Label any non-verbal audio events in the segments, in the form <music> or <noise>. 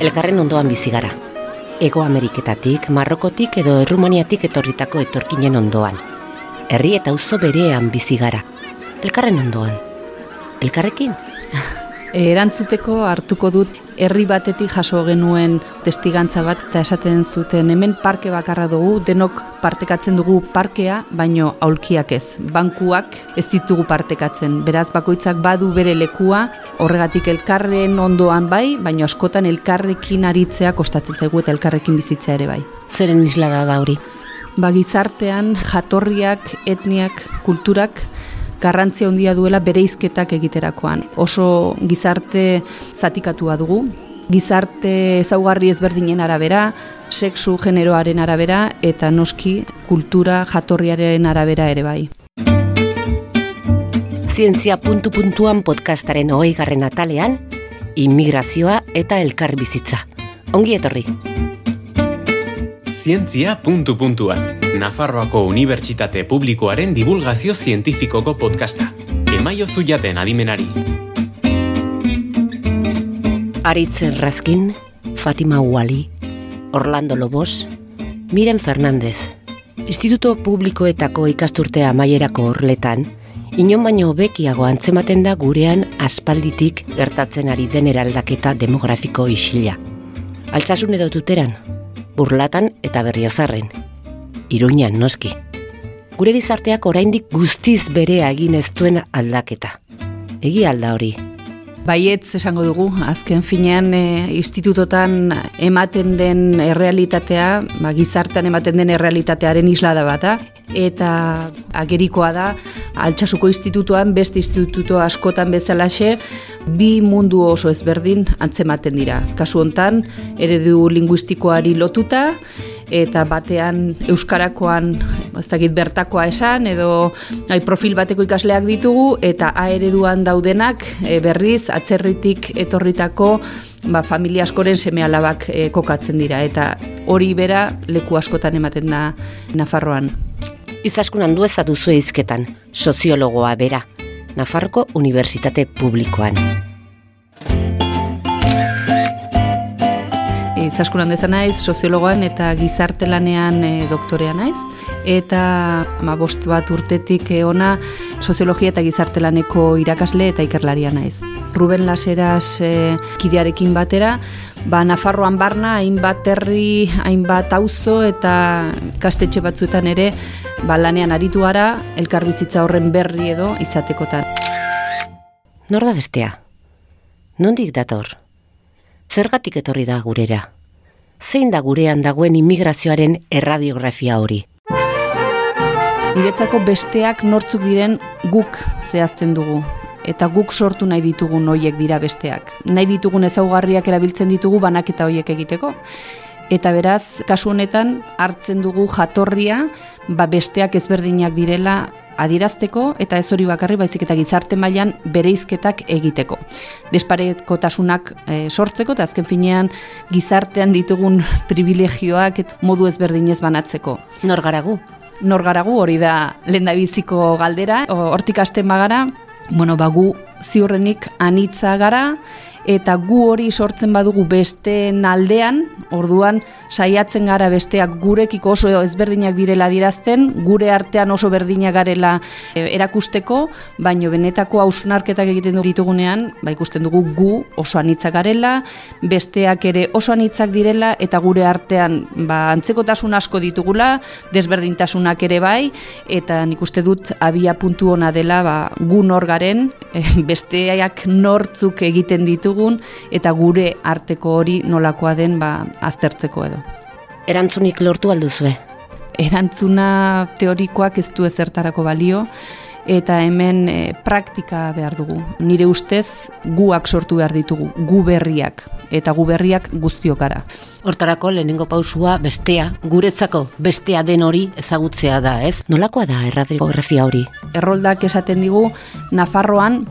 elkarren ondoan bizi gara. Ego Ameriketatik, Marrokotik edo Errumaniatik etorritako etorkinen ondoan. Herri eta auzo berean bizi gara. Elkarren ondoan. Elkarrekin? <laughs> Erantzuteko hartuko dut herri batetik jaso genuen testigantza bat eta esaten zuten hemen parke bakarra dugu, denok partekatzen dugu parkea, baino aulkiak ez. Bankuak ez ditugu partekatzen, beraz bakoitzak badu bere lekua, horregatik elkarren ondoan bai, baino askotan elkarrekin aritzea kostatzen zaigu eta elkarrekin bizitzea ere bai. Zeren isla da hori? Ba, gizartean jatorriak, etniak, kulturak garrantzia handia duela bereizketak egiterakoan. Oso gizarte zatikatua dugu, gizarte ezaugarri ezberdinen arabera, sexu generoaren arabera eta noski kultura jatorriaren arabera ere bai. Zientzia puntu puntuan podcastaren hogei garren atalean, immigrazioa eta elkar bizitza. Ongi etorri. Zientzia puntu puntuan. Nafarroako Unibertsitate Publikoaren divulgazio zientifikoko podcasta. Emaio zuiaten adimenari. Aritzen Razkin, Fatima Uali, Orlando Lobos, Miren Fernandez. Instituto Publikoetako ikasturtea amaierako horletan, inon baino bekiago antzematen da gurean aspalditik gertatzen ari den eraldaketa demografiko isila. Altsasun edo tuteran, burlatan eta berriozarren. Iruñan noski. Gure gizarteak oraindik guztiz bere egin ez duen aldaketa. Egi alda hori. Baietz esango dugu, azken finean e, institutotan ematen den errealitatea, ba, gizartean ematen den errealitatearen islada bata, eta agerikoa da, altxasuko institutuan, beste instituto askotan bezalaxe, bi mundu oso ezberdin antzematen dira. Kasu hontan, eredu linguistikoari lotuta, eta batean euskarakoan ez dakit bertakoa esan edo ai, profil bateko ikasleak ditugu eta A ereduan daudenak e, berriz atzerritik etorritako ba, familia askoren seme alabak e, kokatzen dira eta hori bera leku askotan ematen da Nafarroan. Izaskun handu ezatu izketan, soziologoa bera, Nafarroko Unibertsitate Publikoan. Izaskun handeza naiz, soziologoan eta gizartelanean e, doktorea naiz. Eta ma, bost bat urtetik e, ona soziologia eta gizartelaneko irakasle eta ikerlaria naiz. Ruben Laseras e, kidearekin batera, ba, Nafarroan barna, hainbat herri, hainbat auzo eta kastetxe batzuetan ere ba, lanean aritu gara, elkarbizitza horren berri edo izatekotan. Nor da bestea? Nondik dator? Zergatik etorri da gurera? Zein da gurean dagoen immigrazioaren erradiografia hori? Niretzako besteak nortzuk diren guk zehazten dugu eta guk sortu nahi ditugun hoiek dira besteak. Nahi ditugun ezaugarriak erabiltzen ditugu banaketa hoiek egiteko. Eta beraz, kasu honetan hartzen dugu jatorria, ba besteak ezberdinak direla adirazteko eta ez hori bakarri baizik eta gizarte mailan bereizketak egiteko. Desparekotasunak e, sortzeko eta azken finean gizartean ditugun <laughs> privilegioak modu ezberdinez banatzeko. Nor garagu? Nor garagu hori da lendabiziko galdera, hortik asten bagara, bueno, bagu ziurrenik anitza gara, eta gu hori sortzen badugu beste aldean, orduan saiatzen gara besteak gurekiko oso ezberdinak direla dirazten, gure artean oso berdinak garela e, erakusteko, baino benetako hausnarketak egiten dugu ditugunean, ba ikusten dugu gu oso anitzak garela, besteak ere oso anitzak direla, eta gure artean ba, antzekotasun asko ditugula, desberdintasunak ere bai, eta nik uste dut abia puntu ona dela ba, gu nor garen, e, besteak nortzuk egiten ditugu, dugun eta gure arteko hori nolakoa den ba, aztertzeko edo. Erantzunik lortu alduzue? Erantzuna teorikoak ez du ezertarako balio, eta hemen e, praktika behar dugu. Nire ustez guak sortu behar ditugu, gu berriak, eta gu berriak guztiokara. Hortarako lehenengo pausua bestea, guretzako bestea den hori ezagutzea da, ez? Nolakoa da erradiografia hori? Erroldak esaten digu, Nafarroan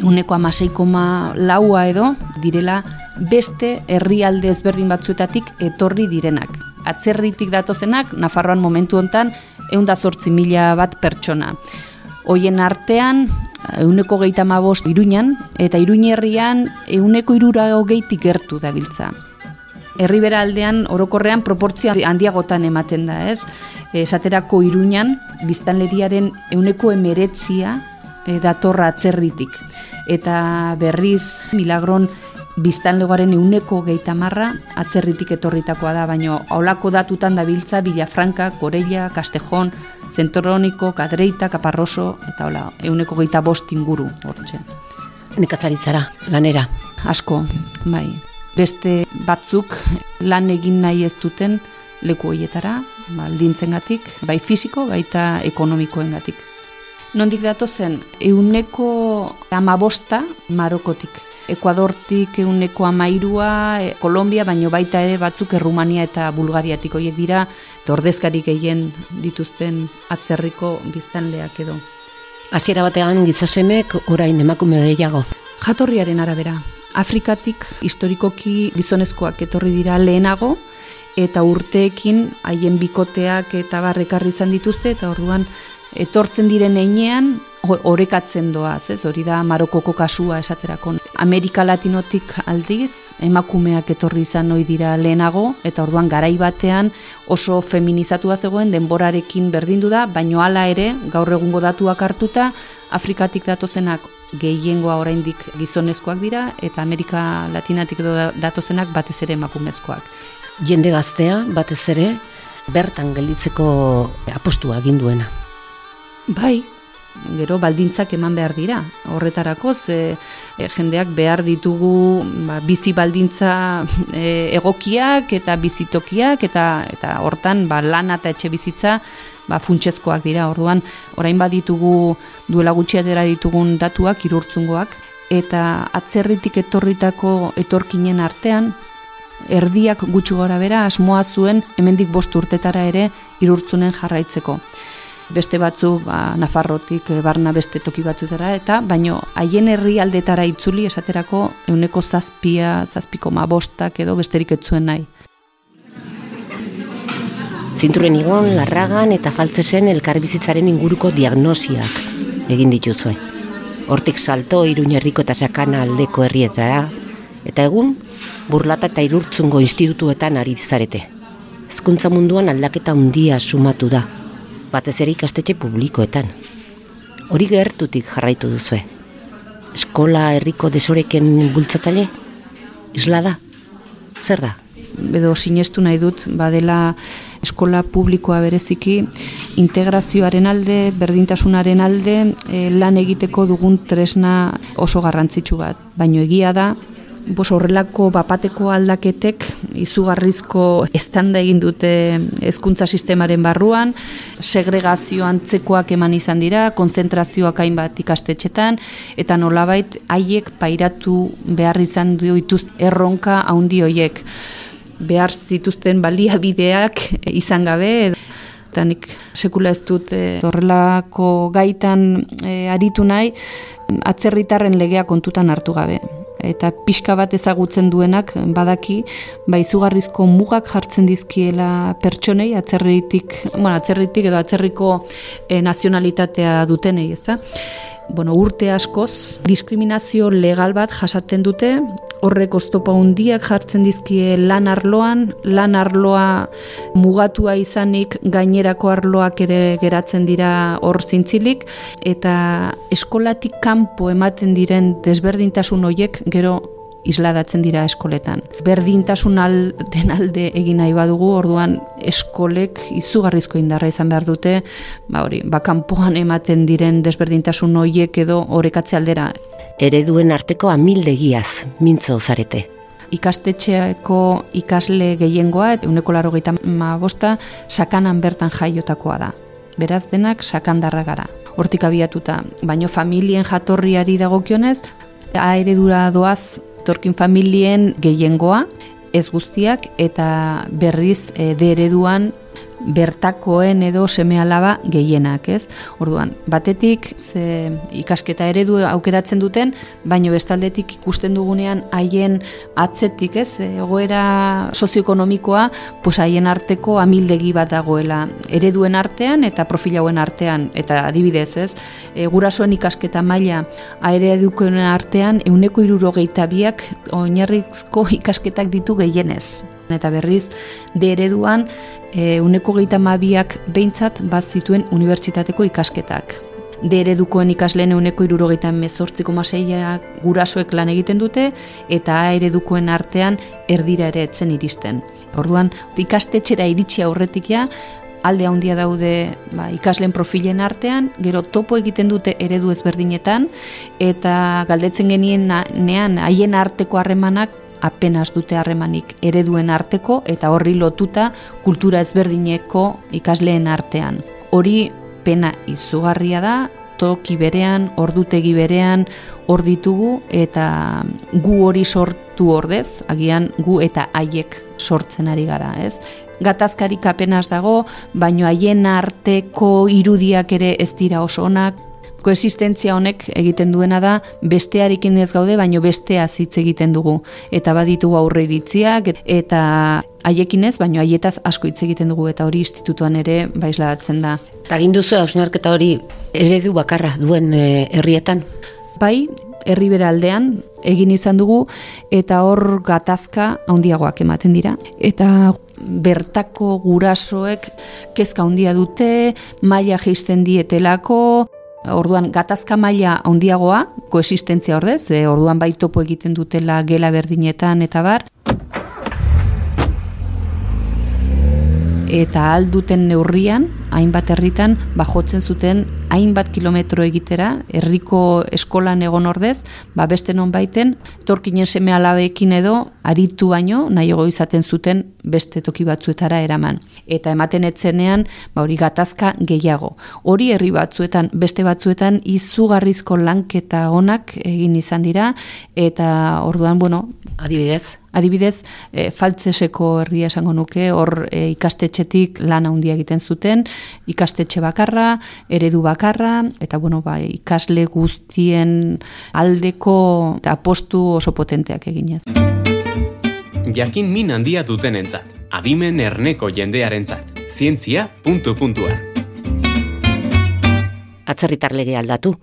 uneko amaseikoma laua edo direla beste herrialde ezberdin batzuetatik etorri direnak. Atzerritik datozenak, Nafarroan momentu hontan, eunda zortzi mila bat pertsona. Hoien artean, euneko geita mabost iruñan, eta iruñerrian euneko irura hogeitik gertu dabiltza. herribera aldean orokorrean proportzio handiagotan ematen da, ez? Esaterako iruñan, biztanleriaren euneko emeretzia e, datorra atzerritik. Eta berriz, milagron, biztanlegoaren euneko geitamarra atzerritik etorritakoa da, baino aulako datutan da biltza Villafranca, Corella, Castejon, Zentoroniko, Kadreita, Kaparroso, eta hola, euneko geita bost inguru, hortxe. Nekazaritzara, lanera. Asko, bai. Beste batzuk lan egin nahi ez duten leku hoietara, baldintzen gatik, bai fisiko, baita ekonomikoen gatik. Nondik datu zen, euneko amabosta Marokotik Ekuadortik euneko amairua, e, Kolombia, baino baita ere batzuk Errumania eta Bulgariatik horiek dira, ordezkarik gehien dituzten atzerriko biztanleak edo. Hasiera batean gizasemek orain emakume gehiago. Jatorriaren arabera, Afrikatik historikoki gizonezkoak etorri dira lehenago, eta urteekin haien bikoteak eta barrekarri izan dituzte, eta orduan etortzen diren einean orekatzen doaz, ez? Hori da Marokoko kasua esaterako. Amerika Latinotik aldiz emakumeak etorri izan ohi dira lehenago eta orduan garai batean oso feminizatua zegoen denborarekin berdindu da, baino hala ere gaur egungo datuak hartuta Afrikatik datozenak gehiengoa oraindik gizonezkoak dira eta Amerika Latinatik datozenak batez ere emakumezkoak. Jende gaztea batez ere bertan gelditzeko apostua egin duena. Bai, gero baldintzak eman behar dira. Horretarako ze e, jendeak behar ditugu ba, bizi baldintza <laughs> e, egokiak eta bizitokiak eta eta hortan ba, lana eta etxe bizitza ba, funtsezkoak dira. Orduan, orain baditugu duela gutxi ditugun datuak irurtzungoak eta atzerritik etorritako etorkinen artean erdiak gutxi gora bera asmoa zuen hemendik bost urtetara ere irurtzunen jarraitzeko beste batzu ba, Nafarrotik e, barna beste toki batzutara eta baino haien herrialdetara itzuli esaterako euneko zazpia, zazpiko mabostak edo besterik etzuen nahi. Zinturen igon, larragan eta faltzesen elkarbizitzaren inguruko diagnosiak egin dituzue. Hortik salto iruñerriko eta sakana aldeko herrietara, eta egun burlata eta irurtzungo institutuetan ari zarete. Ezkuntza munduan aldaketa handia sumatu da, batez ere ikastetxe publikoetan. Hori gertutik jarraitu duzue. Eskola herriko desoreken bultzatzaile? Isla da? Zer da? Edo sinestu nahi dut, badela eskola publikoa bereziki integrazioaren alde, berdintasunaren alde, eh, lan egiteko dugun tresna oso garrantzitsu bat. Baino egia da, bos horrelako bapateko aldaketek izugarrizko estanda egin dute hezkuntza sistemaren barruan, segregazio antzekoak eman izan dira, konzentrazioak hainbat ikastetxetan, eta nolabait haiek pairatu behar izan dituz erronka haundi hoiek behar zituzten baliabideak izan gabe, eta nik sekula ez dut e, horrelako gaitan e, aritu nahi, atzerritarren legea kontutan hartu gabe eta pixka bat ezagutzen duenak badaki ba izugarrizko mugak jartzen dizkiela pertsonei atzerritik, bueno, atzerritik edo atzerriko e, nazionalitatea dutenei, ezta? Bueno, urte askoz diskriminazio legal bat jasaten dute, horrek oztopa hundiak jartzen dizkie lan arloan, lan arloa mugatua izanik gainerako arloak ere geratzen dira hor zintzilik, eta eskolatik kanpo ematen diren desberdintasun hoiek gero isladatzen dira eskoletan. Berdintasun alden alde egin nahi badugu, orduan eskolek izugarrizko indarra izan behar dute, ba hori, ba kanpoan ematen diren desberdintasun hoiek edo orekatze aldera. Ereduen arteko amildegiaz, mintzo zarete. Ikastetxeako ikasle gehiengoa, uneko laro ma bosta, sakanan bertan jaiotakoa da. Beraz denak sakandarra gara. Hortik abiatuta, baino familien jatorriari dagokionez, a eredura doaz torkin familien gehiengoa, ez guztiak, eta berriz e, ereduan bertakoen edo seme alaba gehienak, ez? Orduan, batetik ze ikasketa eredu aukeratzen duten, baino bestaldetik ikusten dugunean haien atzetik, ez? Egoera sozioekonomikoa, pues haien arteko amildegi bat dagoela ereduen artean eta profilauen artean eta adibidez, ez? E, gurasoen ikasketa maila aire edukoen artean euneko irurogeita biak oinarrizko <laughs> ikasketak ditu gehienez Eta berriz, de ereduan, e, uneko geita mabiak behintzat bat zituen unibertsitateko ikasketak. De eredukoen ikasleen uneko irurogeita mezortziko maseia gurasoek lan egiten dute, eta A eredukoen artean erdira ere etzen iristen. Orduan, ikastetxera iritsi aurretikia, alde handia daude ba, ikasleen profilen artean, gero topo egiten dute eredu ezberdinetan, eta galdetzen genien nean haien arteko harremanak apenas dute harremanik ereduen arteko eta horri lotuta kultura ezberdineko ikasleen artean. Hori pena izugarria da, toki berean, ordutegi berean, hor ditugu eta gu hori sortu ordez, agian gu eta haiek sortzen ari gara, ez? gatazkarik apenas dago, baino haien arteko irudiak ere ez dira oso onak. Koexistentzia honek egiten duena da bestearekin ez gaude, baino bestea hitz egiten dugu. Eta baditugu aurre iritziak, eta haiekin ez, baino haietaz asko hitz egiten dugu, eta hori institutuan ere baizladatzen da. Eta ginduzu hausnarketa hori eredu bakarra duen eh, herrietan? Bai, herribera aldean egin izan dugu eta hor gatazka handiagoak ematen dira eta bertako gurasoek kezka handia dute, maila jisten dietelako, Orduan gatazka maila handiagoa koexistentzia ordez, e, orduan bai topo egiten dutela gela berdinetan eta bar. Eta alduten neurrian, hainbat herritan, bajotzen zuten hainbat kilometro egitera, herriko eskolan egon ordez, ba beste non baiten, torkinen seme alabeekin edo, aritu baino, nahiago izaten zuten beste toki batzuetara eraman. Eta ematen etzenean, ba hori gatazka gehiago. Hori herri batzuetan, beste batzuetan, izugarrizko lanketa onak egin izan dira, eta orduan, bueno, adibidez, Adibidez, e, faltzeseko herria esango nuke, hor e, ikastetxetik lan handia egiten zuten, ikastetxe bakarra, eredu bakarra, eta bueno, ba, ikasle guztien aldeko apostu oso potenteak eginez. Jakin min handia duten entzat, adimen erneko jendearen zat, zientzia puntu puntuan. Atzerritar lege aldatu,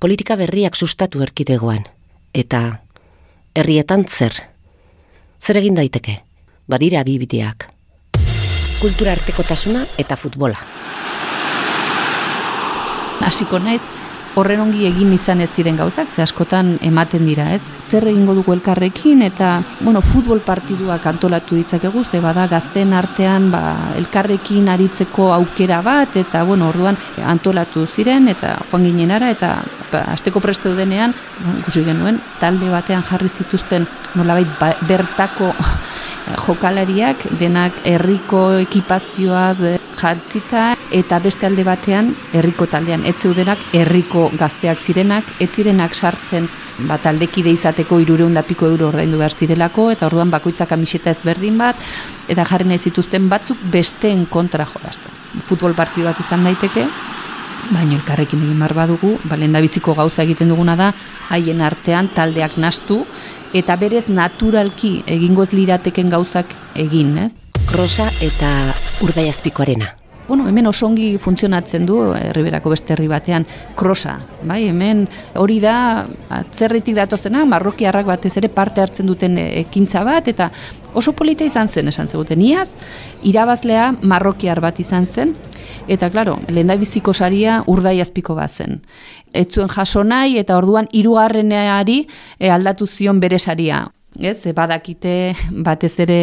politika berriak sustatu erkidegoan, eta herrietan zer? Zer egin daiteke? Badira adibideak. Kultura artekotasuna eta futbola hasiko naiz horren ongi egin izan ez diren gauzak, ze askotan ematen dira, ez? Zer egingo dugu elkarrekin eta, bueno, futbol partiduak antolatu ditzakegu, ze bada gazten artean, ba, elkarrekin aritzeko aukera bat eta, bueno, orduan antolatu ziren eta joan ginenara eta ba, asteko presto denean, ikusi genuen, talde batean jarri zituzten nolabait ba, bertako jokalariak denak herriko ekipazioaz jartzita eta beste alde batean herriko taldean. Ez zeudenak herriko gazteak zirenak ez zirenak sartzen. Ba taldekide izateko 300 piko euro ordaindu behar zirelako eta orduan bakoitzak kamiseta ezberdin bat eta jarri nahi zituzten batzuk besteen kontra jolasten. Futbol partidu bat izan daiteke baina elkarrekin egin bar badugu ba biziko gauza egiten duguna da haien artean taldeak nastu eta berez naturalki egingo ez lirateken gauzak egin, ez? Krosa eta urdaiazpikoarena. Bueno, hemen osongi funtzionatzen du herriberako beste herri batean krosa, bai? Hemen hori da atzerritik datozena, marrokiarrak batez ere parte hartzen duten ekintza bat eta oso polita izan zen esan zeguten. Iaz irabazlea marrokiar bat izan zen eta claro, lehendabiziko saria urdaiazpiko bat zen. Ez zuen jaso nahi eta orduan hirugarreneari e, aldatu zion bere saria. Ez, badakite batez ere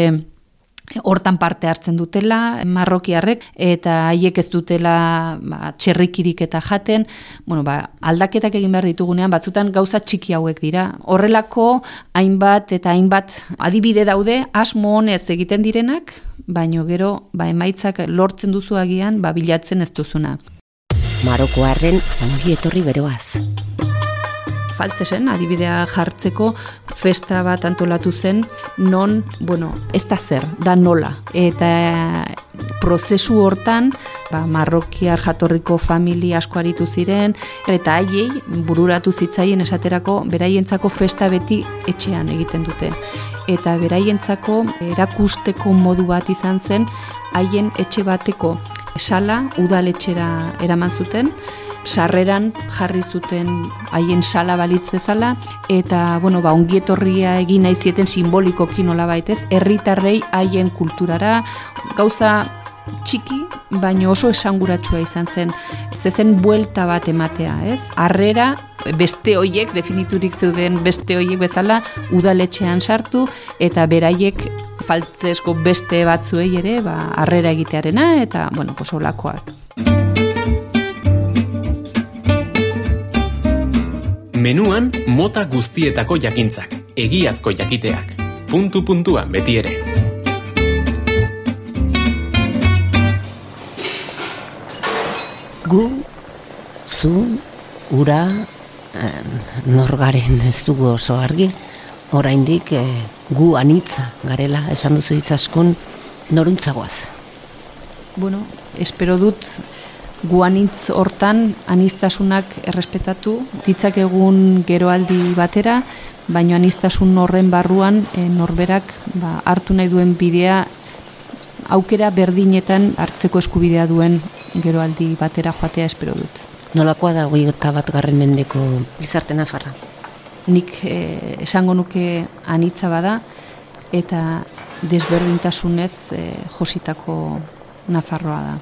hortan parte hartzen dutela marrokiarrek eta haiek ez dutela ba, txerrikirik eta jaten. Bueno, ba, aldaketak egin behar ditugunean batzutan gauza txiki hauek dira. Horrelako hainbat eta hainbat adibide daude asmo honez egiten direnak baino gero ba, emaitzak lortzen duzu agian ba, bilatzen ez duzuna. Marokoarren ongi etorri beroaz faltzesen, adibidea jartzeko festa bat antolatu zen, non, bueno, ez da zer, da nola. Eta prozesu hortan, ba, marrokiar jatorriko familia asko aritu ziren, eta haiei bururatu zitzaien esaterako beraientzako festa beti etxean egiten dute. Eta beraientzako erakusteko modu bat izan zen, haien etxe bateko sala udaletxera eraman zuten, sarreran jarri zuten haien sala balitz bezala eta bueno, ba ongietorria egin nahi zieten simbolikoki nolabait, ez? Herritarrei haien kulturara gauza txiki, baino oso esanguratsua izan zen. Ez zen buelta bat ematea, ez? Harrera beste hoiek definiturik zeuden beste hoiek bezala udaletxean sartu eta beraiek faltzesko beste batzuei ere, ba harrera egitearena eta bueno, pues holakoak. Menuan mota guztietako jakintzak, egiazko jakiteak. Puntu puntuan beti ere. Gu, zu, ura, eh, norgaren ez dugu oso argi, oraindik eh, gu anitza garela esan duzu itzaskun noruntzagoaz. Bueno, espero dut guanitz hortan anistasunak errespetatu, ditzak egun geroaldi batera, baino anistasun horren barruan e, norberak ba, hartu nahi duen bidea aukera berdinetan hartzeko eskubidea duen geroaldi batera joatea espero dut. Nolakoa da hori bat garren mendeko gizarte nafarra? Nik e, esango nuke anitza bada eta desberdintasunez e, jositako nafarroa da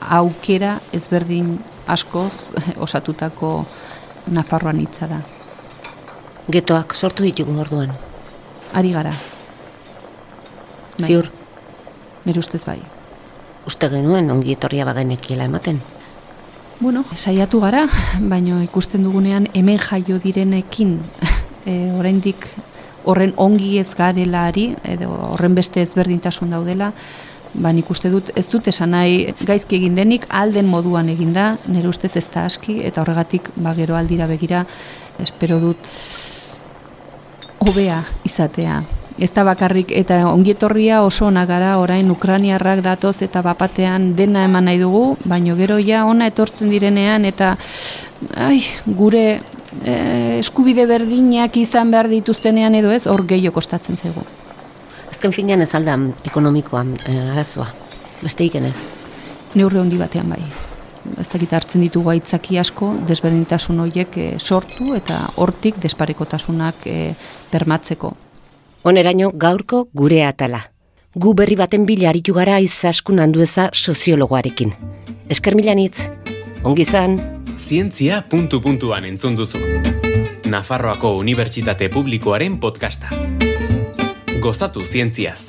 aukera ezberdin askoz osatutako Nafarroan hitza da. Getoak sortu ditugu orduan. Ari gara. Bai. Ziur. Nire ustez bai. Uste genuen ongi etorria bagenekiela ematen. Bueno, saiatu gara, baino ikusten dugunean hemen jaio direnekin <laughs> e, oraindik horren ongi ez garelari, edo horren beste ezberdintasun daudela, ba nik uste dut ez dut esan nahi gaizki egin denik alden moduan egin da nire ustez ez da aski eta horregatik ba gero aldira begira espero dut hobea izatea ez da bakarrik eta ongietorria oso ona gara orain ukraniarrak datoz eta bapatean dena eman nahi dugu baino gero ja ona etortzen direnean eta ai, gure eh, eskubide berdinak izan behar dituztenean edo ez hor gehiago kostatzen zaigu azken finean ez aldan ekonomikoa eh, arazoa. Beste iken ez. Neurre handi batean bai. Ez dakit hartzen ditugu aitzaki asko, desberdintasun horiek eh, sortu eta hortik desparekotasunak eh, bermatzeko. Oneraino gaurko gure atala. Gu berri baten bila aritu gara izaskun handueza soziologoarekin. Esker milanitz, ongi zan. Zientzia puntu puntuan entzun duzu. Nafarroako Unibertsitate Publikoaren podcasta gozatu zientziaz.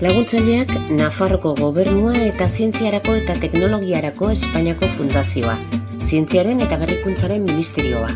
Laguntzaileak Nafarroko gobernua eta zientziarako eta teknologiarako Espainiako fundazioa. Zientziaren eta berrikuntzaren ministerioa.